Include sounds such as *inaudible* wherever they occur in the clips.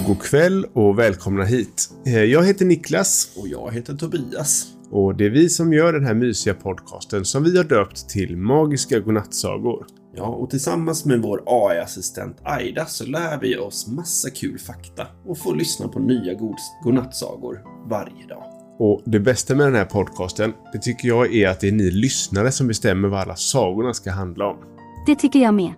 och god kväll och välkomna hit. Eh, Jag heter Niklas Och jag heter Tobias. och det är vi som gör den här mysiga podcasten som vi har döpt till Magiska Godnattsagor. Ja, och tillsammans med vår AI-assistent Aida så lär vi oss massa kul fakta och får lyssna på nya god- godnattsagor varje dag. Och det bästa med den här podcasten, det tycker jag är att det är ni lyssnare som bestämmer vad alla sagorna ska handla om. Det tycker jag med.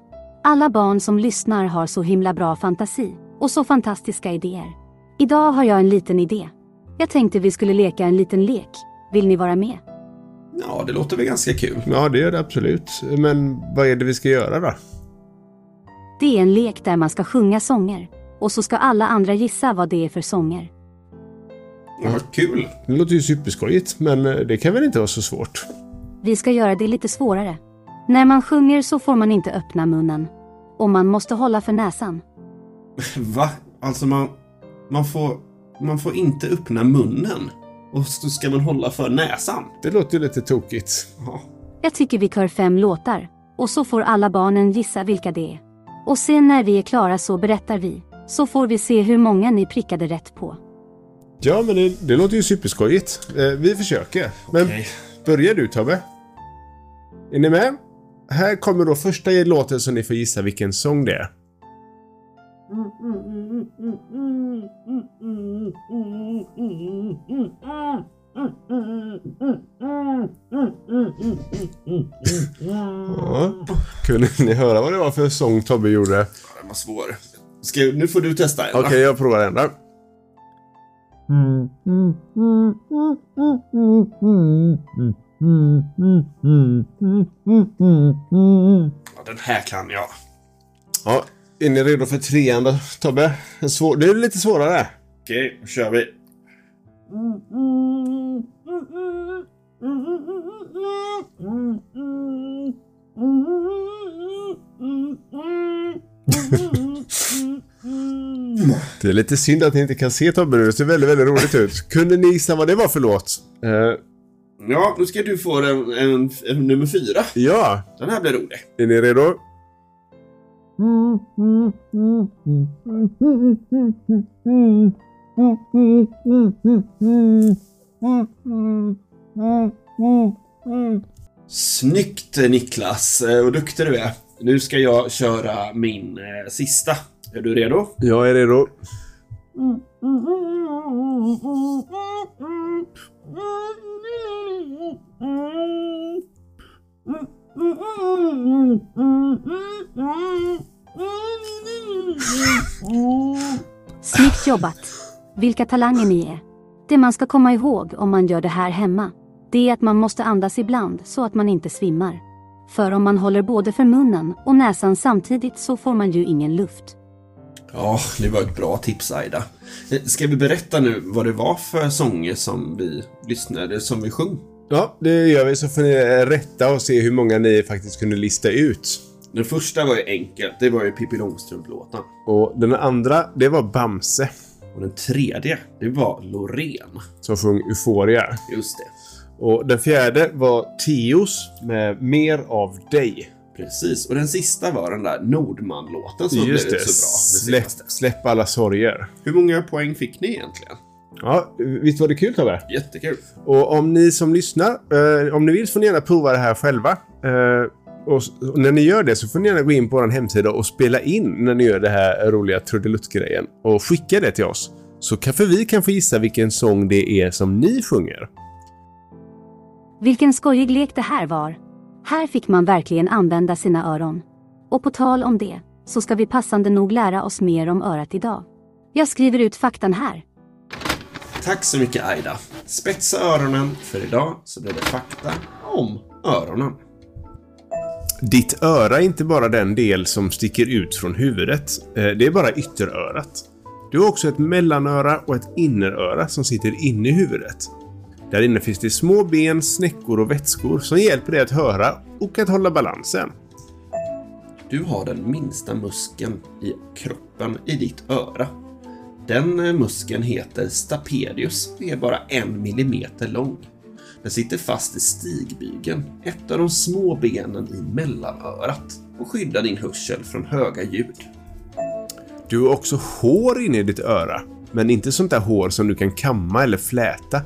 Alla barn som lyssnar har så himla bra fantasi och så fantastiska idéer. Idag har jag en liten idé. Jag tänkte vi skulle leka en liten lek. Vill ni vara med? Ja, det låter väl ganska kul. Ja, det gör det absolut. Men vad är det vi ska göra då? Det är en lek där man ska sjunga sånger och så ska alla andra gissa vad det är för sånger. Ja, kul. Det låter ju superskojigt, men eh, det kan väl inte vara så svårt? Vi ska göra det lite svårare. När man sjunger så får man inte öppna munnen. Och man måste hålla för näsan. *laughs* Va? Alltså man, man, får, man får inte öppna munnen. Och så ska man hålla för näsan. Det låter ju lite tokigt. Ja. Jag tycker vi kör fem låtar. Och så får alla barnen gissa vilka det är. Och sen när vi är klara så berättar vi. Så får vi se hur många ni prickade rätt på. Ja, men det, det låter ju superskojigt. Eh, vi försöker. Men Okej. börjar du Tobbe? Är ni med? Här kommer då första låten så ni får gissa vilken sång det är. Ja. Kunde ni höra vad det var för sång Tobbe gjorde? Den var svår. Ska, nu får du testa en? Okej, jag provar den då. Ja, den här kan jag. Ja, är ni redo för trean då, Tobbe? En svår... Det är lite svårare. Okej, då kör vi. Det är lite synd att ni inte kan se Tobbe nu. Det ser väldigt, väldigt roligt ut. Kunde ni gissa vad det var för låt? Eh, Ja, nu ska du få en, en, en nummer fyra. ja, Den här blir rolig. är ni redo? Snyggt Niklas, Eh, vad duktig du är. Nu ska jag köra min eh, sista. Är du redo? Jag är redo. Jobbat! Vilka talanger ni är. Det man ska komma ihåg om man gör det här hemma, det är att man måste andas ibland så att man inte svimmar. För om man håller både för munnen och näsan samtidigt så får man ju ingen luft. Ja, det var ett bra tips Aida. Eh, Ska vi berätta nu vad det var för sånger som vi lyssnade, som vi sjöng? Ja, det gör vi så får ni rätta och se hur många ni faktiskt kunde lista ut. Den första var ju enkel, det var ju Pippi Långstrump-låten. Och den andra, det var Bamse Och den tredje, det var Loreen. som sjöng Euphoria. Just det. Och den fjärde var Tios med Mer av dig. Precis, och den sista var den där Nordman-låten som blev Just så det. bra. det Släpp, släpp alla sorger. Hur många poäng fick ni egentligen? Ja, visst var det kul Tobbe? Jättekul. Och om ni som lyssnar, eh, om ni vill får ni gärna prova det här själva. Eh, och, och när ni gör det så får ni gärna gå in på vår hemsida och spela in när ni gör det här roliga trudelutt-grejen. Och skicka det till oss. Så kanske vi kan få gissa vilken sång det är som ni sjunger. Vilken skojig lek det här var! Här fick man verkligen använda sina öron. Och på tal om det, så ska vi passande nog lära oss mer om örat idag. Jag skriver ut faktan här. Tack så mycket Aida. Spetsa öronen, för idag så blir det fakta om öronen. Ditt öra är inte bara den del som sticker ut från huvudet. Eh, det är bara ytterörat. Du har också ett mellanöra och ett inneröra som sitter inne i huvudet. Där inne finns det små ben, snäckor och vätskor som hjälper dig att höra och att hålla balansen. Du har den minsta muskeln i kroppen i ditt öra. Den eh, muskeln heter stapedius och är bara en millimeter lång. Den sitter fast i stigbygeln, ett av de små benen i mellanörat och skyddar din hörsel från höga ljud. Du har också hår inne i ditt öra, men inte sånt där hår som du kan kamma eller fläta.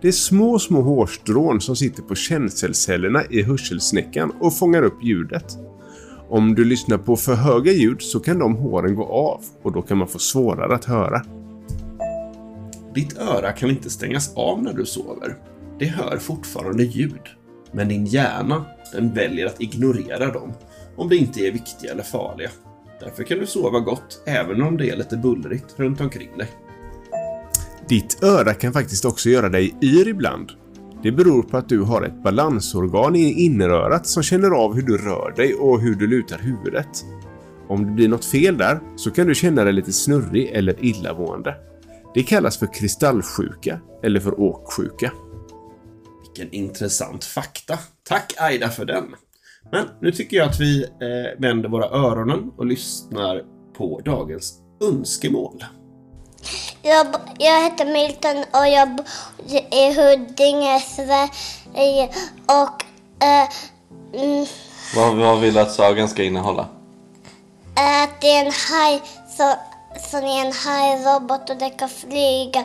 Det är små, små hårstrån som sitter på känselcellerna i hörselsnäckan och fångar upp ljudet. Om du lyssnar på för höga ljud så kan de håren gå av och då kan man få svårare att höra. Ditt öra kan inte stängas av när du sover. Det hör fortfarande ljud. Men din hjärna, den väljer att ignorera dem om det inte är viktiga eller farliga. Därför kan du sova gott även om det är lite bullrigt runt omkring dig. Ditt öra kan faktiskt också göra dig yr ibland. Det beror på att du har ett balansorgan i innerörat som känner av hur du rör dig och hur du lutar huvudet. Om det blir något fel där så kan du känna dig lite snurrig eller illamående. Det kallas för kristallsjuka eller för åksjuka. Vilken intressant fakta. Tack Aida för den. Men nu tycker jag att vi eh, vänder våra öronen och lyssnar på dagens önskemål. Jag, jag heter Milton och jag bor i Huddinge, Sverige. Och eh, mm, Vad, vad vill du att sagan ska innehålla? att det är en haj så, som är en hajrobot och den kan flyga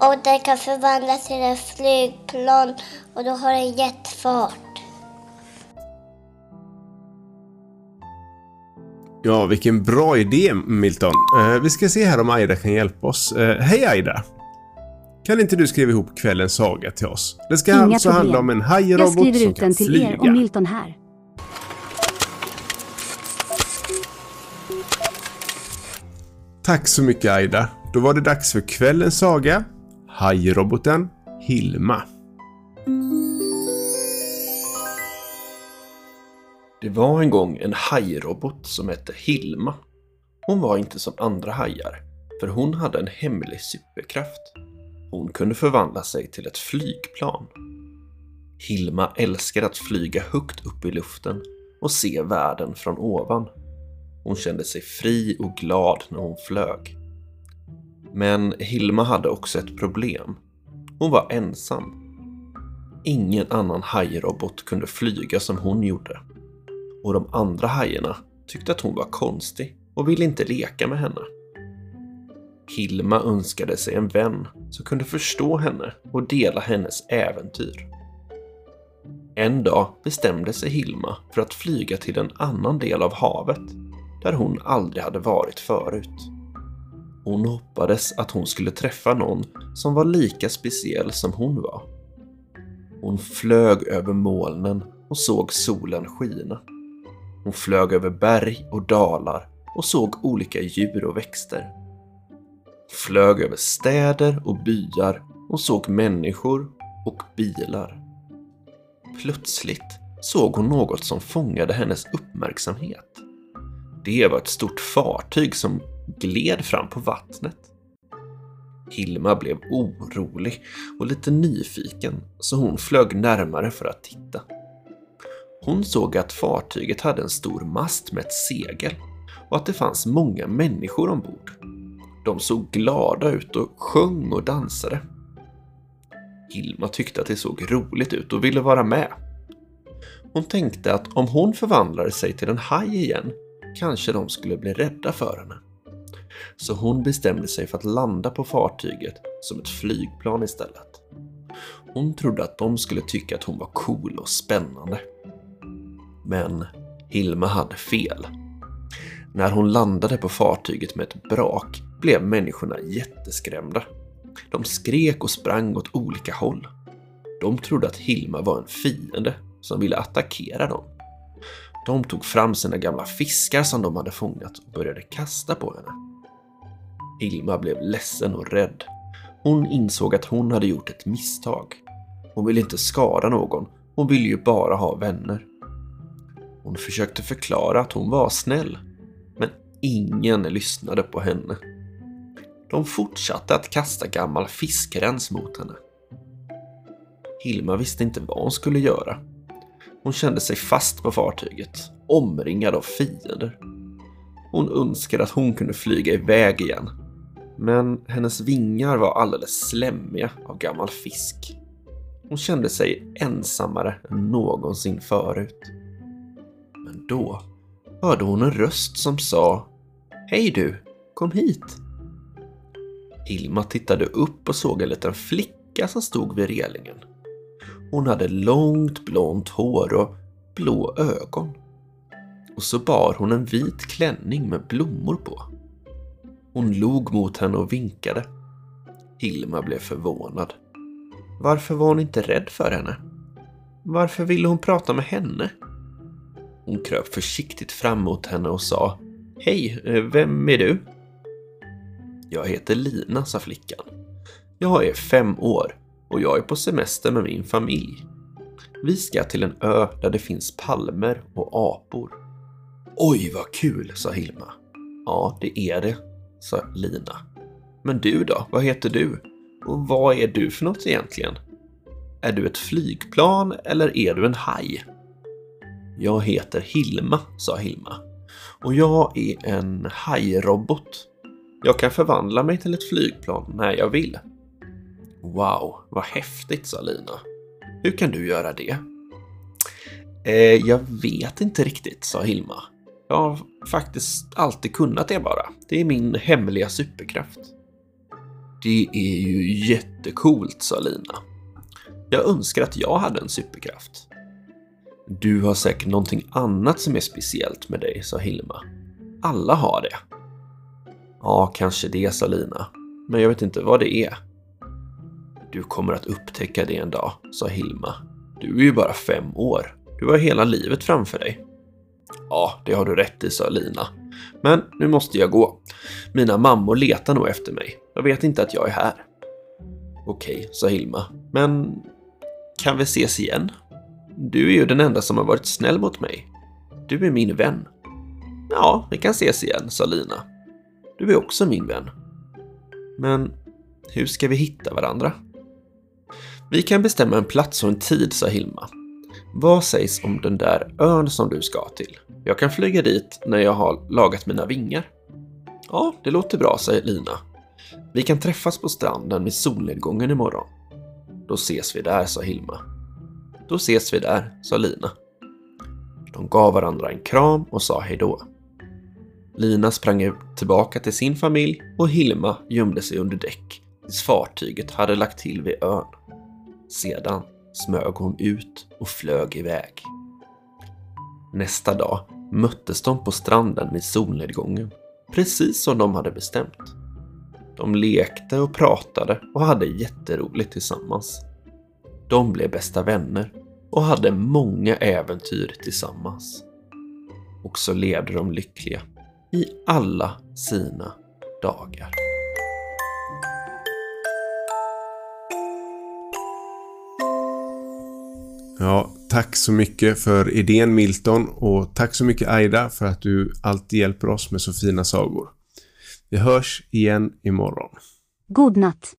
och den kan förvandlas till ett flygplan och då har den jetfart. Ja, vilken bra idé Milton. Eh, vi ska se här om Aida kan hjälpa oss. Eh, hej Aida! Kan inte du skriva ihop kvällens saga till oss? Det ska Inga alltså problem. handla om en Jag hajrobot skriver som ut kan den till flyga. er och Milton här. Tack så mycket Aida. Då var det dags för kvällens saga. Hajroboten Hilma. Det var en gång en hajrobot som hette Hilma. Hon var inte som andra hajar, för hon hade en hemlig superkraft. Hon kunde förvandla sig till ett flygplan. Hilma älskade att flyga högt upp i luften och se världen från ovan. Hon kände sig fri och glad när hon flög. Men Hilma hade också ett problem. Hon var ensam. Ingen annan hajrobot kunde flyga som hon gjorde. Och de andra hajarna tyckte att hon var konstig och ville inte leka med henne. Hilma önskade sig en vän som kunde förstå henne och dela hennes äventyr. En dag bestämde sig Hilma för att flyga till en annan del av havet där hon aldrig hade varit förut. Hon hoppades att hon skulle träffa någon som var lika speciell som hon var. Hon flög över molnen och såg solen skina. Hon flög över berg och dalar och såg olika djur och växter. Flög över städer och byar och såg människor och bilar. Plötsligt såg hon något som fångade hennes uppmärksamhet. Det var ett stort fartyg som gled fram på vattnet. Hilma blev orolig och lite nyfiken så hon flög närmare för att titta. Hon såg att fartyget hade en stor mast med ett segel och att det fanns många människor ombord. De såg glada ut och sjöng och dansade. Hilma tyckte att det såg roligt ut och ville vara med. Hon tänkte att om hon förvandlade sig till en haj igen kanske de skulle bli rädda för henne. Så hon bestämde sig för att landa på fartyget som ett flygplan istället. Hon trodde att de skulle tycka att hon var cool och spännande. Men Hilma hade fel. När hon landade på fartyget med ett brak blev människorna jätteskrämda. De skrek och sprang åt olika håll. De trodde att Hilma var en fiende som ville attackera dem. De tog fram sina gamla fiskar som de hade fångat och började kasta på henne. Hilma blev ledsen och rädd. Hon insåg att hon hade gjort ett misstag. Hon ville inte skada någon, hon ville ju bara ha vänner. Hon försökte förklara att hon var snäll, men ingen lyssnade på henne. De fortsatte att kasta gammal fiskrens mot henne. Hilma visste inte vad hon skulle göra. Hon kände sig fast på fartyget, omringad av fiender. Hon önskade att hon kunde flyga iväg igen. Men hennes vingar var alldeles slemmiga av gammal fisk. Hon kände sig ensammare än någonsin förut. Men då hörde hon en röst som sa Hej du, kom hit. Ilma tittade upp och såg en liten flicka som stod vid relingen. Hon hade långt blont hår och blå ögon. Och så bar hon en vit klänning med blommor på. Hon log mot henne och vinkade. Hilma blev förvånad. Varför var hon inte rädd för henne? Varför ville hon prata med henne? Hon kröp försiktigt fram mot henne och sa Hej, eh, vem är du? Jag heter Lina, sa flickan. Jag är fem år och jag är på semester med min familj. Vi ska till en ö där det finns palmer och apor. Oj, vad kul, sa Hilma. Ja, det är det, sa Lina. Men du då, vad heter du? Och vad är du för något egentligen? Är du ett flygplan eller är du en haj? Jag heter Hilma, sa Hilma. Och jag är en hajrobot. Jag kan förvandla mig till ett flygplan när jag vill. Wow, vad häftigt, sa Lina. Hur kan du göra det? Eh, jag vet inte riktigt, sa Hilma. Jag har faktiskt alltid kunnat det bara. Det är min hemliga superkraft. Det är ju jättecoolt, sa Lina. Jag önskar att jag hade en superkraft. Du har säkert någonting annat som är speciellt med dig, sa Hilma. Alla har det. Ja, kanske det, sa Lina. Men jag vet inte vad det är. Du kommer att upptäcka det en dag, sa Hilma. Du är ju bara fem år. Du har hela livet framför dig. Ja, det har du rätt i, sa Lina. Men nu måste jag gå. Mina mammor letar nog efter mig. Jag vet inte att jag är här. Okej, sa Hilma. Men kan vi ses igen? Du är ju den enda som har varit snäll mot mig. Du är min vän. Ja, vi kan ses igen, sa Lina. Du är också min vän. Men hur ska vi hitta varandra? Vi kan bestämma en plats och en tid, sa Hilma. Vad sägs om den där ön som du ska till? Jag kan flyga dit när jag har lagat mina vingar. Ja, det låter bra, säger Lina. Vi kan träffas på stranden vid solnedgången imorgon. Då ses vi där, sa Hilma. Då ses vi där, sa Lina. De gav varandra en kram och sa hejdå. Lina sprang tillbaka till sin familj och Hilma gömde sig under däck tills fartyget hade lagt till vid ön. Sedan smög hon ut och flög iväg. Nästa dag möttes de på stranden vid solnedgången, precis som de hade bestämt. De lekte och pratade och hade jätteroligt tillsammans. De blev bästa vänner och hade många äventyr tillsammans. Och så levde de lyckliga i alla sina dagar. Ja, tack så mycket för idén Milton och tack så mycket Aida för att du alltid hjälper oss med så fina sagor. Vi hörs igen imorgon. God natt.